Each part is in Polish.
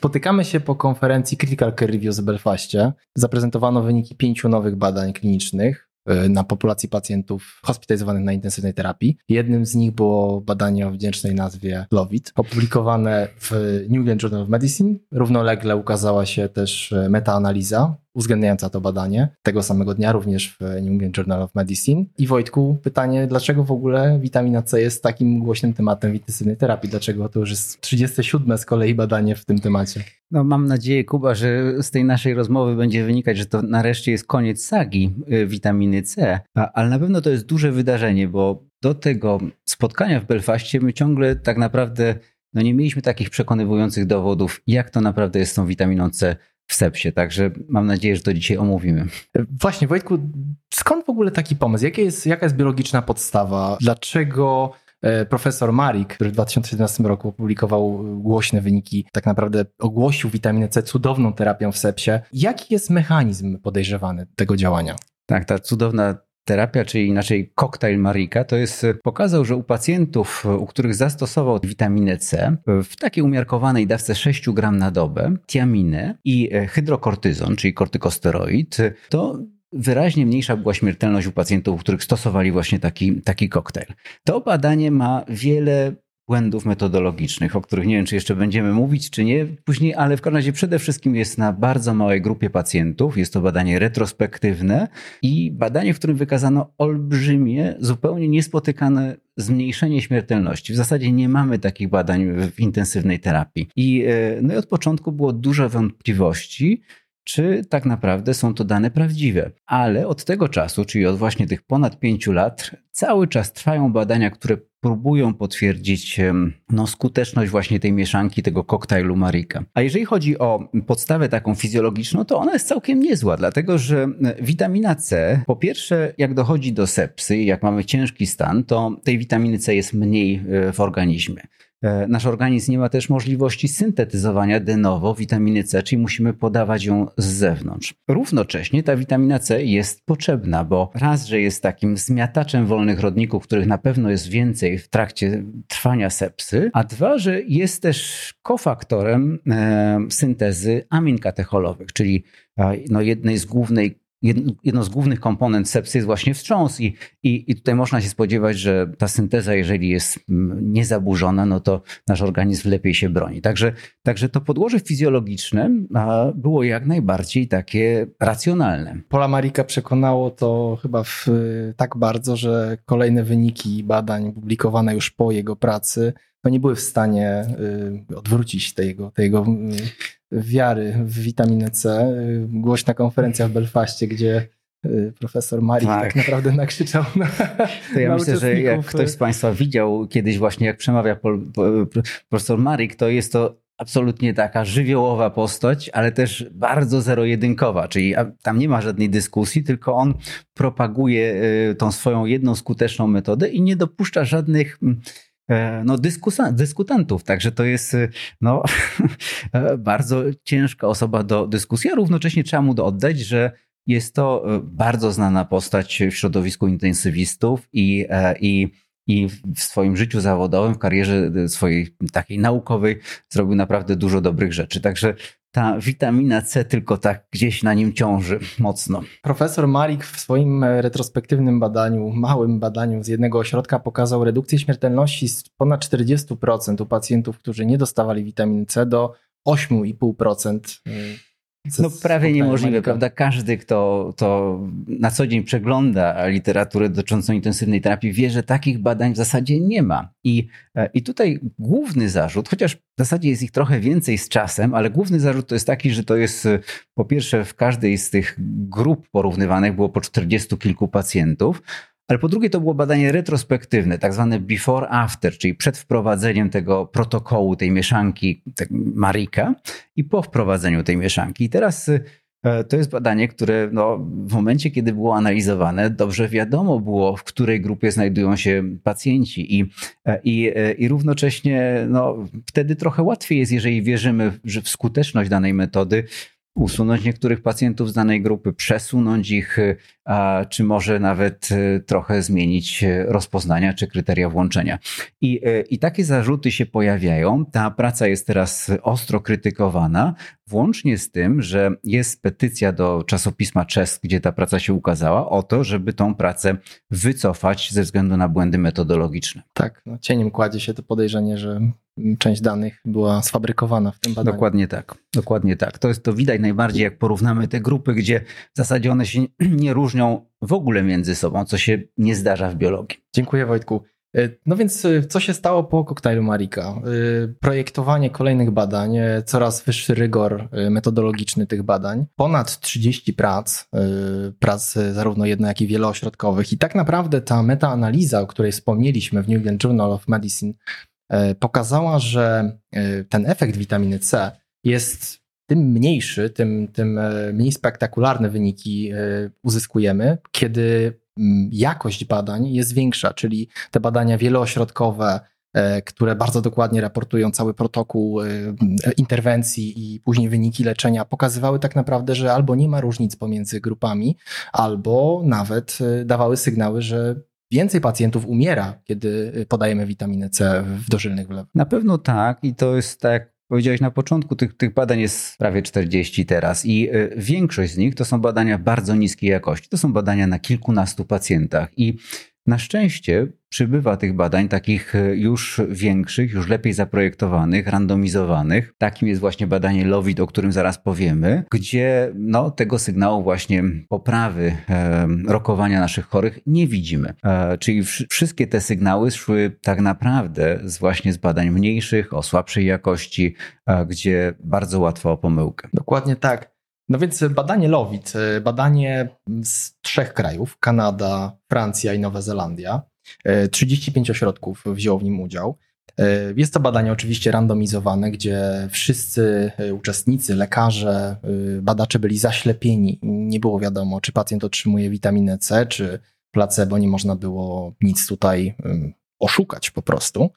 Spotykamy się po konferencji Critical Care Review w Belfaście. Zaprezentowano wyniki pięciu nowych badań klinicznych e, na populacji pacjentów hospitalizowanych na intensywnej terapii. Jednym z nich było badanie o wdzięcznej nazwie LOVIT, opublikowane w New England Journal of Medicine. Równolegle ukazała się też e, metaanaliza uwzględniająca to badanie tego samego dnia, również w New England Journal of Medicine. I Wojtku, pytanie, dlaczego w ogóle witamina C jest takim głośnym tematem w intensywnej terapii? Dlaczego to już jest 37 z kolei badanie w tym temacie? No mam nadzieję, Kuba, że z tej naszej rozmowy będzie wynikać, że to nareszcie jest koniec sagi y, witaminy C, ale na pewno to jest duże wydarzenie, bo do tego spotkania w Belfaście my ciągle tak naprawdę no nie mieliśmy takich przekonywujących dowodów, jak to naprawdę jest z tą witaminą C w sepsie. Także mam nadzieję, że to dzisiaj omówimy. Właśnie, Wojtku, skąd w ogóle taki pomysł? Jakie jest, jaka jest biologiczna podstawa? Dlaczego e, profesor Marik, który w 2017 roku opublikował głośne wyniki, tak naprawdę ogłosił witaminę C cudowną terapią w sepsie. Jaki jest mechanizm podejrzewany tego działania? Tak, ta cudowna terapia, czyli inaczej koktajl Marika, to jest pokazał, że u pacjentów, u których zastosował witaminę C w takiej umiarkowanej dawce 6 gram na dobę, tiaminę i hydrokortyzon, czyli kortykosteroid, to wyraźnie mniejsza była śmiertelność u pacjentów, u których stosowali właśnie taki, taki koktajl. To badanie ma wiele błędów metodologicznych, o których nie wiem, czy jeszcze będziemy mówić, czy nie później, ale w każdym razie przede wszystkim jest na bardzo małej grupie pacjentów. Jest to badanie retrospektywne i badanie, w którym wykazano olbrzymie, zupełnie niespotykane zmniejszenie śmiertelności. W zasadzie nie mamy takich badań w intensywnej terapii. I, e, no i od początku było dużo wątpliwości, czy tak naprawdę są to dane prawdziwe. Ale od tego czasu, czyli od właśnie tych ponad pięciu lat, cały czas trwają badania, które próbują potwierdzić no, skuteczność właśnie tej mieszanki, tego koktajlu Marika. A jeżeli chodzi o podstawę taką fizjologiczną, to ona jest całkiem niezła, dlatego że witamina C, po pierwsze, jak dochodzi do sepsy, jak mamy ciężki stan, to tej witaminy C jest mniej e, w organizmie. E, nasz organizm nie ma też możliwości syntetyzowania de novo witaminy C, czyli musimy podawać ją z zewnątrz. Równocześnie ta witamina C jest potrzebna, bo raz, że jest takim zmiataczem wolnych rodników, których na pewno jest więcej w trakcie trwania sepsy, a dwa, że jest też kofaktorem e, syntezy amin katecholowych, czyli e, no, jednej z głównej jedną z głównych komponent sepsy jest właśnie wstrząs i, i, i tutaj można się spodziewać, że ta synteza, jeżeli jest mm, niezaburzona, no to nasz organizm lepiej się broni. Także, także to podłoże fizjologiczne było jak najbardziej takie racjonalne. Pola Marika przekonało to chyba w, tak bardzo, że kolejne wyniki badań publikowane już po jego pracy no nie były w stanie y, odwrócić tego, tego wiary w witaminę C. Głośna konferencja w Belfaście, gdzie y, profesor Marik tak. tak, naprawdę nakrzyczał na To ja na myślę, że jak ktoś z Państwa widział kiedyś właśnie, jak przemawia profesor Marik, to jest to absolutnie taka żywiołowa postać, ale też bardzo zero-jedynkowa, czyli tam nie ma żadnej dyskusji, tylko on propaguje y, tą swoją jedną skuteczną metodę i nie dopuszcza żadnych mm, no, dyskutantów. Także to jest e, no, e, bardzo ciężka osoba do dyskusji, a równocześnie trzeba mu oddać, że jest to bardzo znana postać w środowisku intensywistów i, i i w swoim życiu zawodowym, w karierze swojej takiej naukowej zrobił naprawdę dużo dobrych rzeczy. Także ta witamina C tylko tak gdzieś na nim ciąży mocno. Profesor Malik w swoim retrospektywnym badaniu, małym badaniu z jednego ośrodka pokazał redukcję śmiertelności z ponad 40% u pacjentów, którzy nie dostawali witaminy C do 8,5% no prawie niemożliwe, prawda? Każdy, kto to na co dzień przegląda literaturę dotyczącą intensywnej terapii, wie, że takich badań w zasadzie nie ma. I, e, I tutaj główny zarzut, chociaż w zasadzie jest ich trochę więcej z czasem, ale główny zarzut to jest taki, że to jest e, po pierwsze w każdej z tych grup porównywanych było po 40 kilku pacjentów, ale po drugie to było badanie retrospektywne, tak zwane before-after, czyli przed wprowadzeniem tego protokołu, tej mieszanki tak, Marika i po wprowadzeniu tej mieszanki. I teraz y, to jest badanie, które no, w momencie, kiedy było analizowane, dobrze wiadomo było, w której grupie znajdują się pacjenci, i, i, i równocześnie no, wtedy trochę łatwiej jest, jeżeli wierzymy w skuteczność danej metody, usunąć niektórych pacjentów z danej grupy, przesunąć ich, a, czy może nawet trochę zmienić rozpoznania czy kryteria włączenia. I, I takie zarzuty się pojawiają. Ta praca jest teraz ostro krytykowana, włącznie z tym, że jest petycja do czasopisma Czesk, gdzie ta praca się ukazała, o to, żeby tą pracę wycofać ze względu na błędy metodologiczne. Tak, no cieniem kładzie się to podejrzenie, że część danych była sfabrykowana w tym badaniu. Dokładnie tak. Dokładnie tak. To jest to widać najbardziej, jak porównamy te grupy, gdzie w zasadzie one się nie różnią w ogóle między sobą, co się nie zdarza w biologii. Dziękuję Wojtku. E, no więc e, co się stało po koktajlu Marika? E, projektowanie kolejnych badań, coraz wyższy rygor metodologiczny tych badań, ponad 30 prac, prac zarówno jedno, jak i wieloośrodkowych i tak naprawdę ta metaanaliza, o której wspomnieliśmy w New England Journal of Medicine pokazała, że ten efekt witaminy C jest tym mniejszy, tym, tym mniej spektakularne wyniki uzyskujemy, kiedy Mm, jakość badań jest większa, czyli te badania wieloośrodkowe, e, które bardzo dokładnie raportują cały protokół e, interwencji i później wyniki leczenia, pokazywały tak naprawdę, że albo nie ma różnic pomiędzy grupami, albo nawet e, dawały sygnały, że więcej pacjentów umiera, kiedy podajemy witaminę C w dożylnych wlewach. Na pewno tak i to jest tak powiedziałeś na początku, tych, tych badań jest prawie 40 teraz i y, większość z nich to są badania bardzo niskiej jakości. To są badania na kilkunastu pacjentach i na szczęście przybywa tych badań, takich e, już większych, już lepiej zaprojektowanych, randomizowanych. Takim jest właśnie badanie LOVID, o którym zaraz powiemy, gdzie no, tego sygnału właśnie poprawy e, rokowania naszych chorych nie widzimy. E, czyli wszystkie te sygnały szły tak naprawdę z właśnie z badań mniejszych, o słabszej jakości, e, gdzie bardzo łatwo o pomyłkę. Dokładnie tak. No więc badanie LOWIT, e, badanie z trzech krajów, Kanada, Francja i Nowa Zelandia. 35 e, ośrodków wzięło w nim udział. E, jest to badanie oczywiście randomizowane, gdzie wszyscy uczestnicy, lekarze, badacze byli zaślepieni. Nie było wiadomo, czy pacjent otrzymuje witaminę C, czy placebo. Nie można było nic tutaj oszukać po prostu.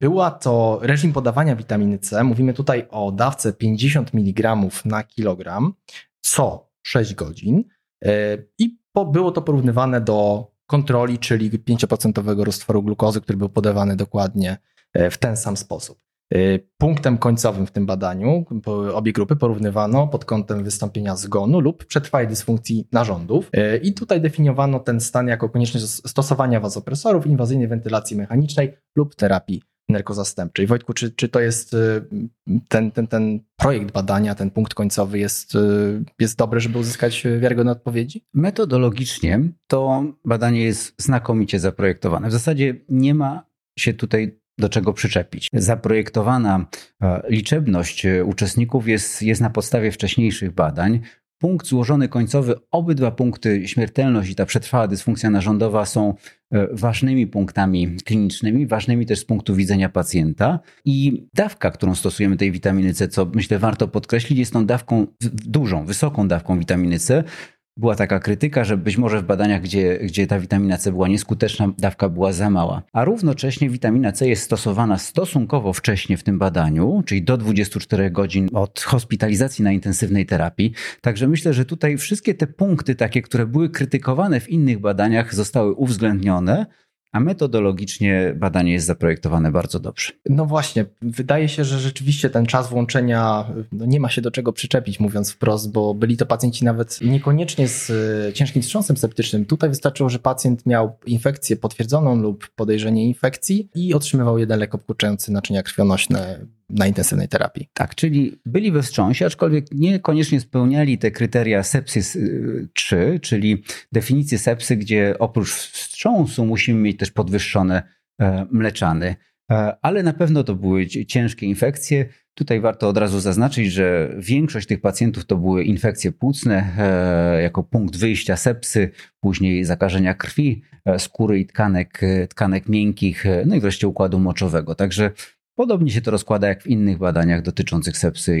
Była to reżim podawania witaminy C. Mówimy tutaj o dawce 50 mg na kilogram co 6 godzin. E, I było to porównywane do kontroli, czyli 5% roztworu glukozy, który był podawany dokładnie e, w ten sam sposób. E, punktem końcowym w tym badaniu obie grupy porównywano pod kątem wystąpienia zgonu lub przetrwałej dysfunkcji narządów. I tutaj definiowano ten stan jako konieczność stosowania wazopresorów, inwazyjnej wentylacji mechanicznej lub terapii narkozastępczej. Wojtku, czy, czy to jest y, ten, ten, ten projekt badania, ten punkt końcowy jest, y, jest dobry, żeby uzyskać wiarygodne odpowiedzi? Metodologicznie to badanie jest znakomicie zaprojektowane. W zasadzie nie ma się tutaj do czego przyczepić. Zaprojektowana e, liczebność uczestników jest, jest na podstawie wcześniejszych badań. Punkt złożony końcowy, obydwa punkty, śmiertelność i ta przetrwała dysfunkcja narządowa są e, ważnymi punktami klinicznymi, ważnymi też z punktu widzenia pacjenta. I dawka, którą stosujemy tej witaminy C, co myślę warto podkreślić, jest tą dawką dużą, wysoką dawką witaminy C, była taka krytyka, że być może w badaniach, gdzie, gdzie ta witamina C była nieskuteczna, dawka była za mała. A równocześnie witamina C jest stosowana stosunkowo wcześnie w tym badaniu, czyli do 24 godzin od hospitalizacji na intensywnej terapii. Także myślę, że tutaj wszystkie te punkty takie, które były krytykowane w innych badaniach, zostały uwzględnione a metodologicznie badanie jest zaprojektowane bardzo dobrze. No właśnie, wydaje się, że rzeczywiście ten czas włączenia no nie ma się do czego przyczepić, mówiąc wprost, bo byli to pacjenci nawet niekoniecznie z e, ciężkim wstrząsem septycznym. Tutaj wystarczyło, że pacjent miał infekcję potwierdzoną lub podejrzenie infekcji i otrzymywał jeden lek obkurczający naczynia krwionośne na intensywnej terapii. Tak, czyli byli we wstrząsie, aczkolwiek niekoniecznie spełniali te kryteria sepsis 3, y, czyli definicję sepsy, gdzie oprócz wstrząsu musimy mieć też podwyższone e, mleczany. E, ale na pewno to były ciężkie infekcje. Tutaj warto od razu zaznaczyć, że większość tych pacjentów to były infekcje płucne e, jako punkt wyjścia sepsy, później zakażenia krwi, skóry i tkanek, tkanek miękkich, no i wreszcie układu moczowego. Także Podobnie się to rozkłada jak w innych badaniach dotyczących sepsy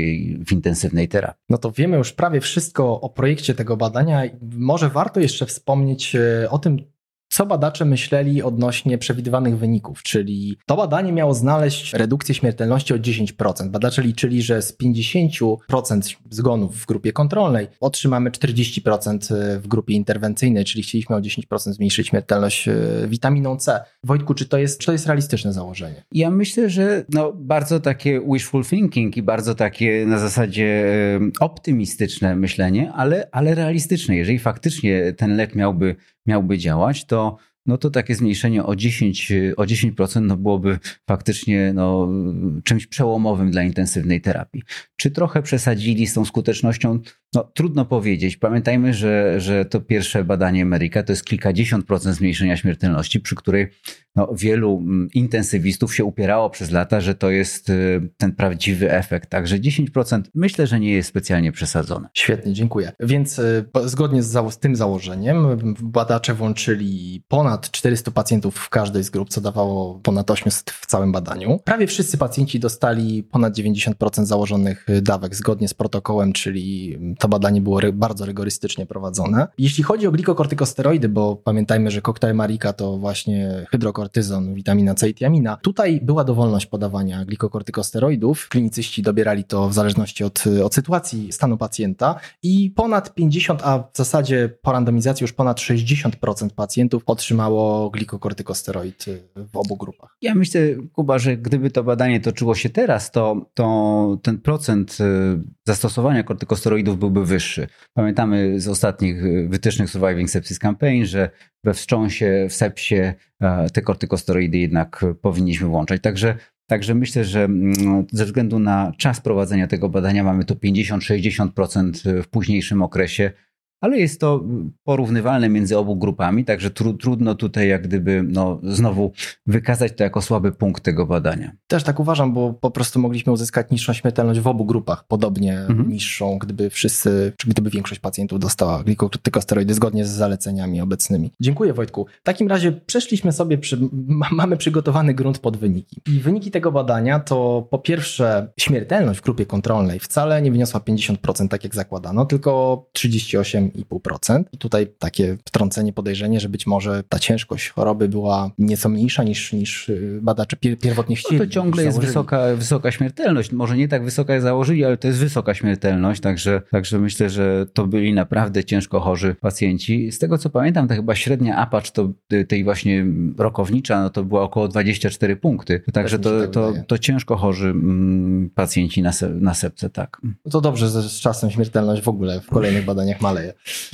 w intensywnej terapii. No to wiemy już prawie wszystko o projekcie tego badania. Może warto jeszcze wspomnieć e, o tym, co badacze myśleli odnośnie przewidywanych wyników, czyli to badanie miało znaleźć redukcję śmiertelności o 10%. Badacze liczyli, że z 50% zgonów w grupie kontrolnej otrzymamy 40% w grupie interwencyjnej, czyli chcieliśmy o 10% zmniejszyć śmiertelność e, witaminą C. Wojtku, czy to jest, czy to jest realistyczne założenie? Ja myślę, że no, bardzo takie wishful thinking i bardzo takie na zasadzie optymistyczne myślenie, ale, ale realistyczne. Jeżeli faktycznie ten lek miałby, miałby działać, to no to takie zmniejszenie o 10%, o 10% no byłoby faktycznie no, czymś przełomowym dla intensywnej terapii. Czy trochę przesadzili z tą skutecznością? No, trudno powiedzieć. Pamiętajmy, że, że to pierwsze badanie Ameryka to jest kilkadziesiąt procent zmniejszenia śmiertelności, przy której no, wielu mm, intensywistów się upierało przez lata, że to jest y, ten prawdziwy efekt. Także 10% myślę, że nie jest specjalnie przesadzone. Świetnie, dziękuję. Więc y, zgodnie z, z tym założeniem badacze włączyli ponad 400 pacjentów w każdej z grup, co dawało ponad 800 w całym badaniu. Prawie wszyscy pacjenci dostali ponad 90% założonych dawek zgodnie z protokołem, czyli to badanie było bardzo rygorystycznie prowadzone. Jeśli chodzi o glikokortykosteroidy, bo pamiętajmy, że koktajl Marika to właśnie hydrokortyzon, witamina C i tiamina, tutaj była dowolność podawania glikokortykosteroidów. Klinicyści dobierali to w zależności od, od sytuacji stanu pacjenta i ponad 50, a w zasadzie po randomizacji już ponad 60% pacjentów otrzymało glikokortykosteroid w obu grupach. Ja myślę, Kuba, że gdyby to badanie toczyło się teraz, to, to ten procent y, zastosowania kortykosteroidów byłby wyższy. Pamiętamy z ostatnich y, wytycznych Surviving Sepsis Campaign, że we wstrząsie, w sepsie e, te kortykosteroidy jednak powinniśmy włączać. Także Także myślę, że mm, ze względu na czas prowadzenia tego badania mamy to 50-60% w późniejszym okresie ale jest to porównywalne między obu grupami, także tru, trudno tutaj jak gdyby no, znowu wykazać to jako słaby punkt tego badania. Też tak uważam, bo po prostu mogliśmy uzyskać niższą śmiertelność w obu grupach, podobnie mhm. niższą, gdyby wszyscy, czy gdyby większość pacjentów dostała glikokortykosteroidy zgodnie z zaleceniami obecnymi. Dziękuję Wojtku. W takim razie przeszliśmy sobie, przy, mamy przygotowany grunt pod wyniki. I wyniki tego badania to po pierwsze śmiertelność w grupie kontrolnej wcale nie wyniosła 50%, tak jak zakładano, tylko 38 8,5%. I tutaj takie wtrącenie, podejrzenie, że być może ta ciężkość choroby była nieco mniejsza niż, niż y, badacze pierwotnie chcieli. No to ciągle jest wysoka, wysoka śmiertelność. Może nie tak wysoka jak założyli, ale to jest wysoka śmiertelność, także, także myślę, że to byli naprawdę ciężko chorzy pacjenci. Z tego co pamiętam, to chyba średnia apacz to y, tej właśnie rokownicza, no to była około 24 punkty. Także to, tak to, to ciężko chorzy mm, pacjenci na, se, na sepce, tak. No to dobrze, że z czasem śmiertelność w ogóle w kolejnych badaniach maleje.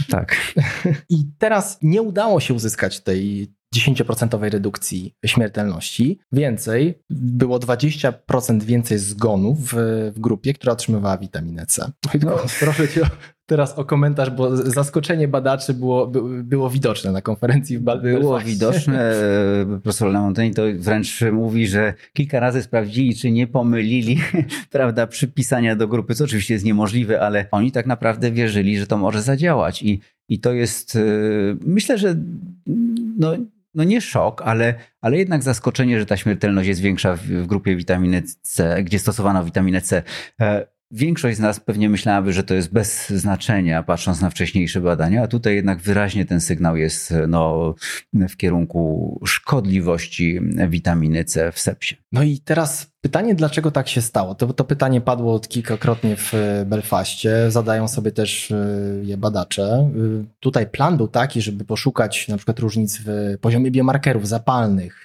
Tak. I teraz nie udało się uzyskać tej 10% redukcji śmiertelności. Więcej, było 20% więcej zgonów w, w grupie, która otrzymywała witaminę C. No, proszę cię teraz o komentarz, bo zaskoczenie badaczy było, było widoczne na konferencji w Belfaście. Było widoczne. Profesor Lamontagne to wręcz mówi, że kilka razy sprawdzili, czy nie pomylili prawda, przypisania do grupy, co oczywiście jest niemożliwe, ale oni tak naprawdę wierzyli, że to może zadziałać. I, i to jest, y, myślę, że no, no nie szok, ale, ale jednak zaskoczenie, że ta śmiertelność jest większa w, w grupie witaminy C, gdzie stosowano witaminę C. Większość z nas pewnie myślałaby, że to jest bez znaczenia, patrząc na wcześniejsze badania, a tutaj jednak wyraźnie ten sygnał jest no, w kierunku szkodliwości witaminy C w sepsie. No i teraz Pytanie, dlaczego tak się stało? To, to pytanie padło kilkakrotnie w e, Belfaście, zadają sobie też e, je badacze. E, tutaj plan był taki, żeby poszukać na przykład różnic w poziomie biomarkerów zapalnych.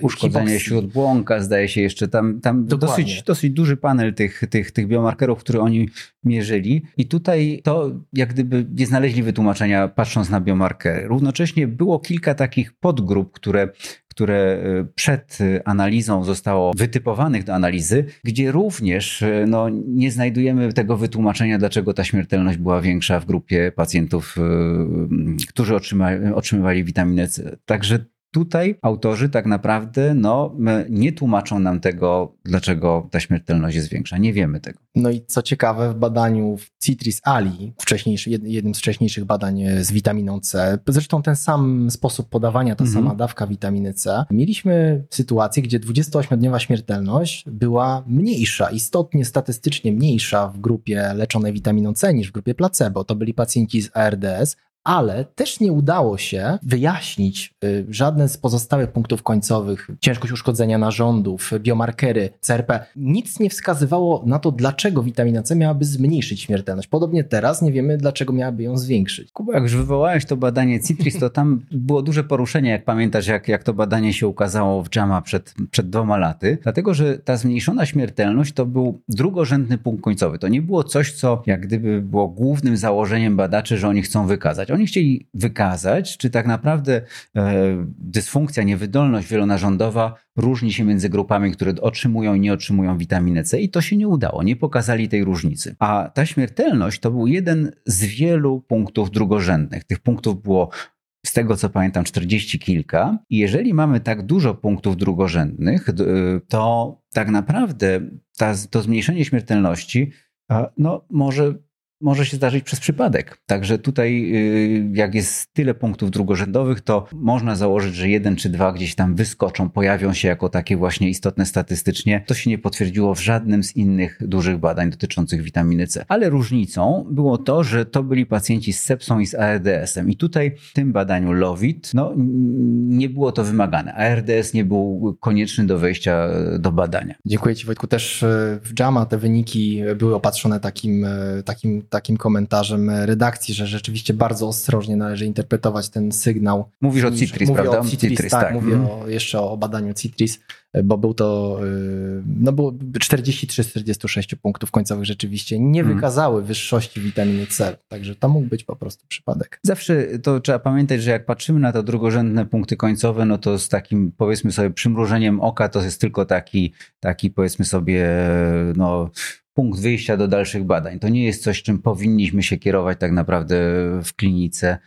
Uszkodzenie śródbłąka, zdaje się jeszcze, tam, tam dosyć, dosyć duży panel tych, tych, tych biomarkerów, które oni mierzyli i tutaj to jak gdyby nie znaleźli wytłumaczenia patrząc na biomarkery. Równocześnie było kilka takich podgrup, które które y, przed analizą zostało wytypowanych do analizy, gdzie również y, no, nie znajdujemy tego wytłumaczenia, dlaczego ta śmiertelność była większa w grupie pacjentów, y, którzy otrzymywali witaminę C. Także Tutaj autorzy tak naprawdę no, nie tłumaczą nam tego, dlaczego ta śmiertelność jest większa. Nie wiemy tego. No i co ciekawe, w badaniu w Citris Ali, wcześniejszy, jednym z wcześniejszych badań z witaminą C, zresztą ten sam sposób podawania, ta mhm. sama dawka witaminy C, mieliśmy sytuację, gdzie 28-dniowa śmiertelność była mniejsza, istotnie statystycznie mniejsza w grupie leczonej witaminą C niż w grupie placebo. To byli pacjenci z ARDS, ale też nie udało się wyjaśnić y, żadne z pozostałych punktów końcowych, ciężkość uszkodzenia narządów, biomarkery, CRP. Nic nie wskazywało na to, dlaczego witamina C miałaby zmniejszyć śmiertelność. Podobnie teraz nie wiemy, dlaczego miałaby ją zwiększyć. Kuba, jak już wywołałeś to badanie Citris, to tam było duże poruszenie, jak pamiętasz, jak, jak to badanie się ukazało w JAMA przed, przed dwoma laty, dlatego, że ta zmniejszona śmiertelność to był drugorzędny punkt końcowy. To nie było coś, co jak gdyby było głównym założeniem badaczy, że oni chcą wykazać. Oni chcieli wykazać, czy tak naprawdę e, dysfunkcja, niewydolność wielonarządowa różni się między grupami, które otrzymują i nie otrzymują witaminę C i to się nie udało, nie pokazali tej różnicy. A ta śmiertelność to był jeden z wielu punktów drugorzędnych. Tych punktów było z tego co pamiętam, 40 kilka. I jeżeli mamy tak dużo punktów drugorzędnych, to tak naprawdę ta, to zmniejszenie śmiertelności no, może może się zdarzyć przez przypadek. Także tutaj, y, jak jest tyle punktów drugorzędowych, to można założyć, że jeden czy dwa gdzieś tam wyskoczą, pojawią się jako takie właśnie istotne statystycznie. To się nie potwierdziło w żadnym z innych dużych badań dotyczących witaminy C. Ale różnicą było to, że to byli pacjenci z sepsą i z ARDS-em. I tutaj w tym badaniu LOVIT, no, nie było to wymagane. ARDS nie był konieczny do wejścia do badania. Dziękuję Ci Wojtku. Też e, w JAMA te wyniki były opatrzone takim, e, takim takim komentarzem redakcji, że rzeczywiście bardzo ostrożnie należy interpretować ten sygnał. Mówisz o Citris, mówię prawda? O Citris, Citris tak, tak, mówię mm. o, jeszcze o badaniu Citris bo był to, y, no było 43 z 46 punktów końcowych rzeczywiście nie mhm. wykazały wyższości witaminy C, także to mógł być po prostu przypadek. Zawsze to trzeba pamiętać, że jak patrzymy na te drugorzędne punkty końcowe, no to z takim powiedzmy sobie przymrużeniem oka to jest tylko taki, taki powiedzmy sobie no punkt wyjścia do dalszych badań. To nie jest coś, czym powinniśmy się kierować tak naprawdę w klinice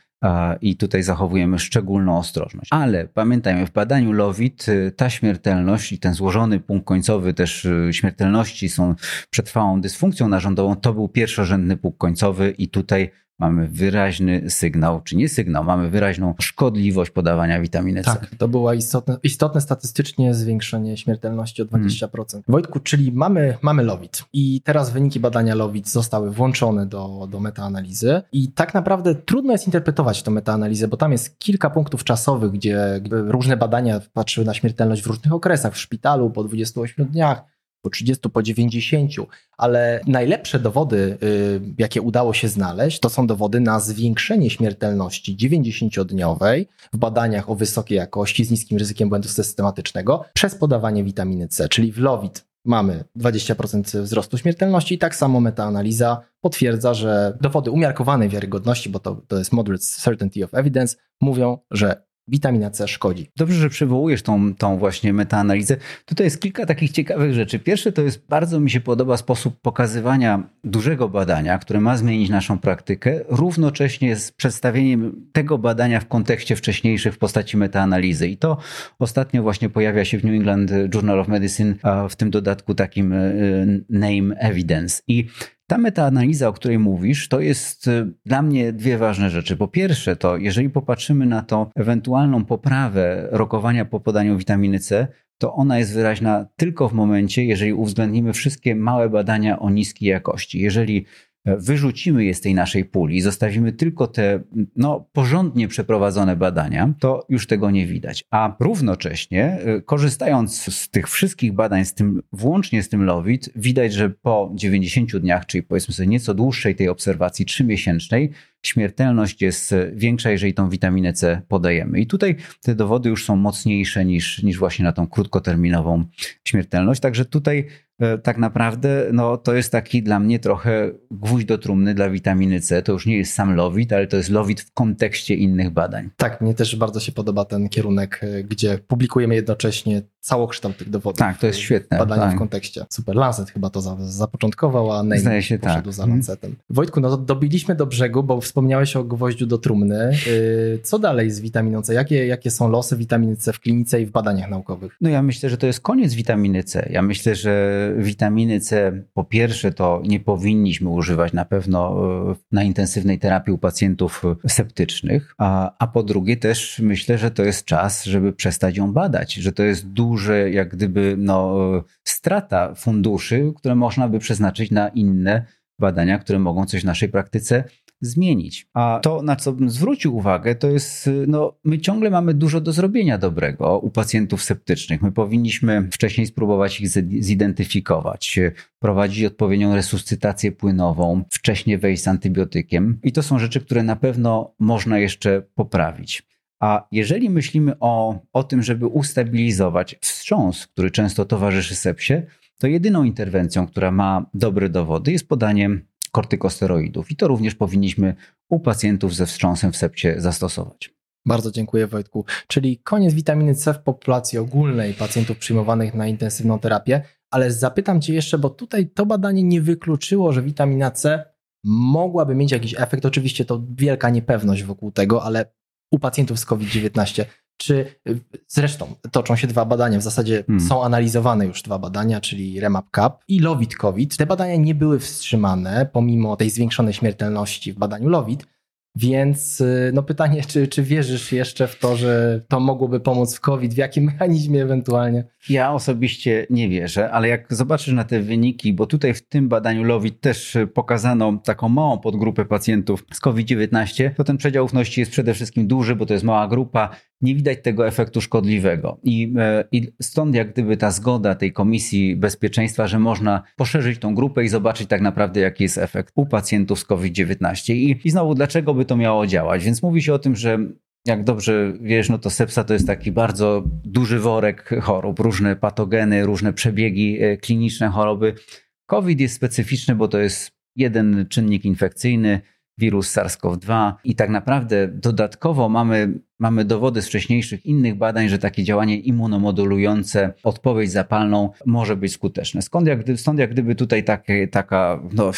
i tutaj zachowujemy szczególną ostrożność. Ale pamiętajmy, w badaniu LOWIT y, ta śmiertelność i ten złożony punkt końcowy też y, śmiertelności są przetrwałą dysfunkcją narządową, to był pierwszorzędny punkt końcowy i tutaj mamy wyraźny sygnał, czy nie sygnał, mamy wyraźną szkodliwość podawania witaminy C. Tak, to było istotne, istotne statystycznie zwiększenie śmiertelności o 20%. Hmm. Wojtku, czyli mamy, mamy LOWIT i teraz wyniki badania LOWIT zostały włączone do, do metaanalizy i tak naprawdę trudno jest interpretować tę metaanalizę, bo tam jest kilka punktów czasowych, gdzie różne badania patrzyły na śmiertelność w różnych okresach, w szpitalu po 28 dniach, po 30, po 90, ale najlepsze dowody, y, jakie udało się znaleźć, to są dowody na zwiększenie śmiertelności 90-dniowej w badaniach o wysokiej jakości z niskim ryzykiem błędu systematycznego przez podawanie witaminy C, czyli w LOWIT mamy 20% wzrostu śmiertelności i tak samo metaanaliza potwierdza, że dowody umiarkowanej wiarygodności, bo to, to jest moderate certainty of evidence, mówią, że witamina C szkodzi. Dobrze, że przywołujesz tą, tą właśnie metaanalizę. Tutaj jest kilka takich ciekawych rzeczy. Pierwsze to jest, bardzo mi się podoba sposób pokazywania dużego badania, które ma zmienić naszą praktykę, równocześnie z przedstawieniem tego badania w kontekście wcześniejszych w postaci metaanalizy. I to ostatnio właśnie pojawia się w New England Journal of Medicine, w tym dodatku takim e, name evidence. I ta metaanaliza, o której mówisz, to jest y, dla mnie dwie ważne rzeczy. Po pierwsze, to jeżeli popatrzymy na to ewentualną poprawę rokowania po podaniu witaminy C, to ona jest wyraźna tylko w momencie, jeżeli uwzględnimy wszystkie małe badania o niskiej jakości. Jeżeli wyrzucimy je z tej naszej puli zostawimy tylko te no, porządnie przeprowadzone badania, to już tego nie widać. A równocześnie, y, korzystając z tych wszystkich badań, z tym, włącznie z tym LOWIT, widać, że po 90 dniach, czyli powiedzmy sobie nieco dłuższej tej obserwacji, trzymiesięcznej, śmiertelność jest większa, jeżeli tą witaminę C podajemy. I tutaj te dowody już są mocniejsze niż, niż właśnie na tą krótkoterminową śmiertelność. Także tutaj tak naprawdę no, to jest taki dla mnie trochę gwóźdź do trumny dla witaminy C. To już nie jest sam lowit, ale to jest lowit w kontekście innych badań. Tak, mnie też bardzo się podoba ten kierunek, e, gdzie publikujemy jednocześnie całokształt tych dowodów. Tak, to jest świetne. Badania tak. w kontekście. Super, Lancet chyba to zapoczątkował, a Name Zdaje się, poszedł tak. za mhm. Lancetem. Wojtku, no to dobiliśmy do brzegu, bo wspomniałeś o gwoździu do trumny. E, co dalej z witaminą C? Jakie, jakie są losy witaminy C w klinice i w badaniach naukowych? No ja myślę, że to jest koniec witaminy C. Ja myślę, że witaminy C po pierwsze to nie powinniśmy używać na pewno e, na intensywnej terapii u pacjentów septycznych, a, a po drugie też myślę, że to jest czas, żeby przestać ją badać, że to jest duże jak gdyby no, strata funduszy, które można by przeznaczyć na inne badania, które mogą coś w naszej praktyce zmienić. A to, na co bym zwrócił uwagę, to jest, no, my ciągle mamy dużo do zrobienia dobrego u pacjentów septycznych. My powinniśmy wcześniej spróbować ich zidentyfikować, prowadzić odpowiednią resuscytację płynową, wcześniej wejść z antybiotykiem. I to są rzeczy, które na pewno można jeszcze poprawić. A jeżeli myślimy o, o tym, żeby ustabilizować wstrząs, który często towarzyszy sepsie, to jedyną interwencją, która ma dobre dowody, jest podanie kortykosteroidów. I to również powinniśmy u pacjentów ze wstrząsem w sepsie zastosować. Bardzo dziękuję Wojtku. Czyli koniec witaminy C w populacji ogólnej pacjentów przyjmowanych na intensywną terapię, ale zapytam Cię jeszcze, bo tutaj to badanie nie wykluczyło, że witamina C mogłaby mieć jakiś efekt. Oczywiście to wielka niepewność wokół tego, ale u pacjentów z COVID-19. Czy zresztą toczą się dwa badania, w zasadzie hmm. są analizowane już dwa badania, czyli Remap Cap i Lovit COVID. Te badania nie były wstrzymane pomimo tej zwiększonej śmiertelności w badaniu Lovit. Więc y, no pytanie, czy, czy wierzysz jeszcze w to, że to mogłoby pomóc w COVID? W jakim mechanizmie ewentualnie? Ja osobiście nie wierzę, ale jak zobaczysz na te wyniki, bo tutaj w tym badaniu LOWIT też pokazano taką małą podgrupę pacjentów z COVID-19, to ten przedział ufności jest przede wszystkim duży, bo to jest mała grupa, nie widać tego efektu szkodliwego. I, e, I stąd jak gdyby ta zgoda tej Komisji Bezpieczeństwa, że można poszerzyć tą grupę i zobaczyć tak naprawdę jaki jest efekt u pacjentów z COVID-19. I, i znowu, dlaczego by to miało działać? Więc mówi się o tym, że jak dobrze wiesz, no to sepsa to jest taki bardzo duży worek chorób, różne patogeny, różne przebiegi e, kliniczne choroby. COVID jest specyficzny, bo to jest jeden czynnik infekcyjny, wirus SARS-CoV-2 i tak naprawdę dodatkowo mamy, mamy dowody z wcześniejszych innych badań, że takie działanie immunomodulujące, odpowiedź zapalną może być skuteczne. Skąd jak, stąd jak gdyby tutaj takie, taka, no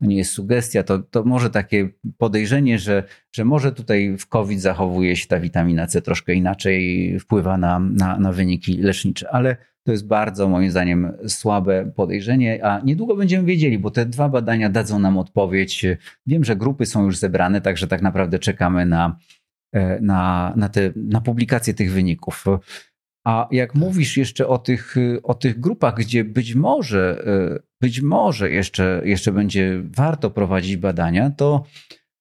nie jest sugestia, to, to może takie podejrzenie, że, że może tutaj w COVID zachowuje się ta witamina C troszkę inaczej, wpływa na, na, na wyniki lecznicze, ale to jest bardzo, moim zdaniem, słabe podejrzenie, a niedługo będziemy wiedzieli, bo te dwa badania dadzą nam odpowiedź. Wiem, że grupy są już zebrane, także tak naprawdę czekamy na, e, na, na, te, na publikację tych wyników. A jak mówisz jeszcze o tych, o tych grupach, gdzie być może, e, być może jeszcze, jeszcze będzie warto prowadzić badania, to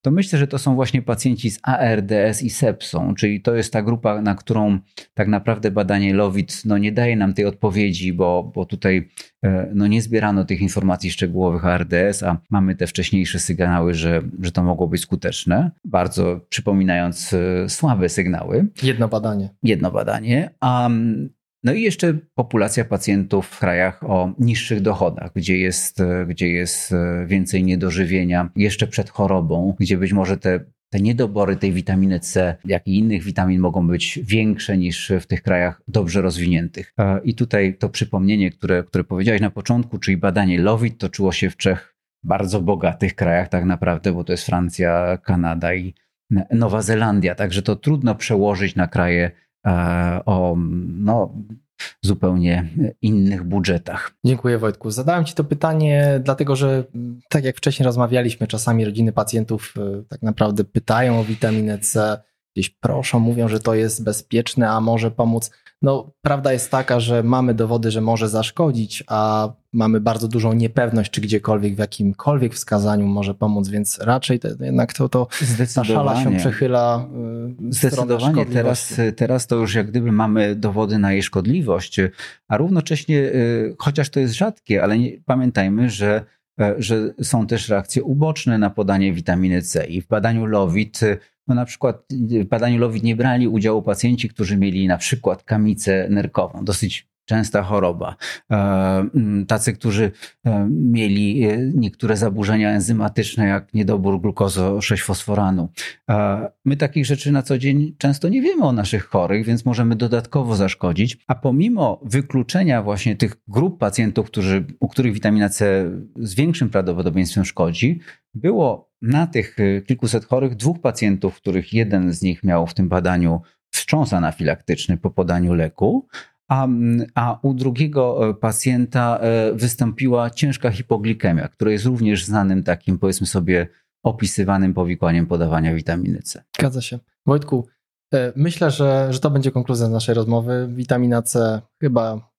to myślę, że to są właśnie pacjenci z ARDS i sepsą, czyli to jest ta grupa, na którą tak naprawdę badanie LOWIT no, nie daje nam tej odpowiedzi, bo, bo tutaj e, no, nie zbierano tych informacji szczegółowych ARDS, a mamy te wcześniejsze sygnały, że, że to mogło być skuteczne, bardzo przypominając e, słabe sygnały. Jedno badanie. Jedno badanie. A no i jeszcze populacja pacjentów w krajach o niższych dochodach, gdzie jest, gdzie jest więcej niedożywienia jeszcze przed chorobą, gdzie być może te, te niedobory tej witaminy C, jak i innych witamin mogą być większe niż w tych krajach dobrze rozwiniętych. E, I tutaj to przypomnienie, które, które powiedziałeś na początku, czyli badanie LOWIT, toczyło się w trzech bardzo bogatych krajach tak naprawdę, bo to jest Francja, Kanada i Nowa Zelandia. Także to trudno przełożyć na kraje E, o no, zupełnie innych budżetach. Dziękuję Wojtku. Zadałem Ci to pytanie, dlatego że tak jak wcześniej rozmawialiśmy, czasami rodziny pacjentów e, tak naprawdę pytają o witaminę C, gdzieś proszą, mówią, że to jest bezpieczne, a może pomóc. No, prawda jest taka, że mamy dowody, że może zaszkodzić, a mamy bardzo dużą niepewność, czy gdziekolwiek, w jakimkolwiek wskazaniu może pomóc, więc raczej to, jednak to, to ta szala się przechyla. Y, Zdecydowanie. Teraz, teraz to już jak gdyby mamy dowody na jej szkodliwość, a równocześnie, y, chociaż to jest rzadkie, ale nie, pamiętajmy, że e, że są też reakcje uboczne na podanie witaminy C i w badaniu LOWIT no na przykład w badaniu LOWIT nie brali udziału pacjenci, którzy mieli na przykład kamicę nerkową, dosyć częsta choroba. E, mm, tacy, którzy e, mieli e, niektóre zaburzenia enzymatyczne, jak niedobór glukozo-6-fosforanu. My takich rzeczy na co dzień często nie wiemy o naszych chorych, więc możemy dodatkowo zaszkodzić. A pomimo wykluczenia właśnie tych grup pacjentów, którzy, u których witamina C z większym prawdopodobieństwem szkodzi, było na tych kilkuset chorych dwóch pacjentów, których jeden z nich miał w tym badaniu wstrząs anafilaktyczny po podaniu leku, a, a u drugiego e, pacjenta e, wystąpiła ciężka hipoglikemia, która jest również znanym takim, powiedzmy sobie, opisywanym powikłaniem podawania witaminy C. Zgadza się. Wojtku, e, myślę, że, że to będzie konkluzja naszej rozmowy. Witamina C chyba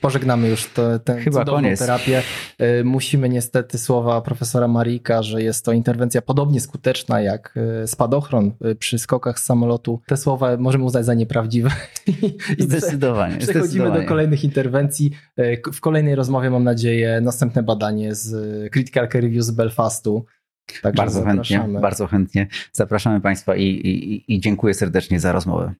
pożegnamy już tę Chyba koniec. terapię. E, musimy niestety słowa profesora Marika, że jest to interwencja podobnie skuteczna jak e, spadochron e, przy skokach z samolotu. Te słowa możemy uznać za nieprawdziwe. I zdecydowanie. Przechodzimy zdecydowanie. do kolejnych interwencji. W kolejnej rozmowie mam nadzieję następne badanie z Critical Care Review z Belfastu. Także bardzo zapraszamy. chętnie, bardzo chętnie zapraszamy Państwa i, i, i dziękuję serdecznie za rozmowę.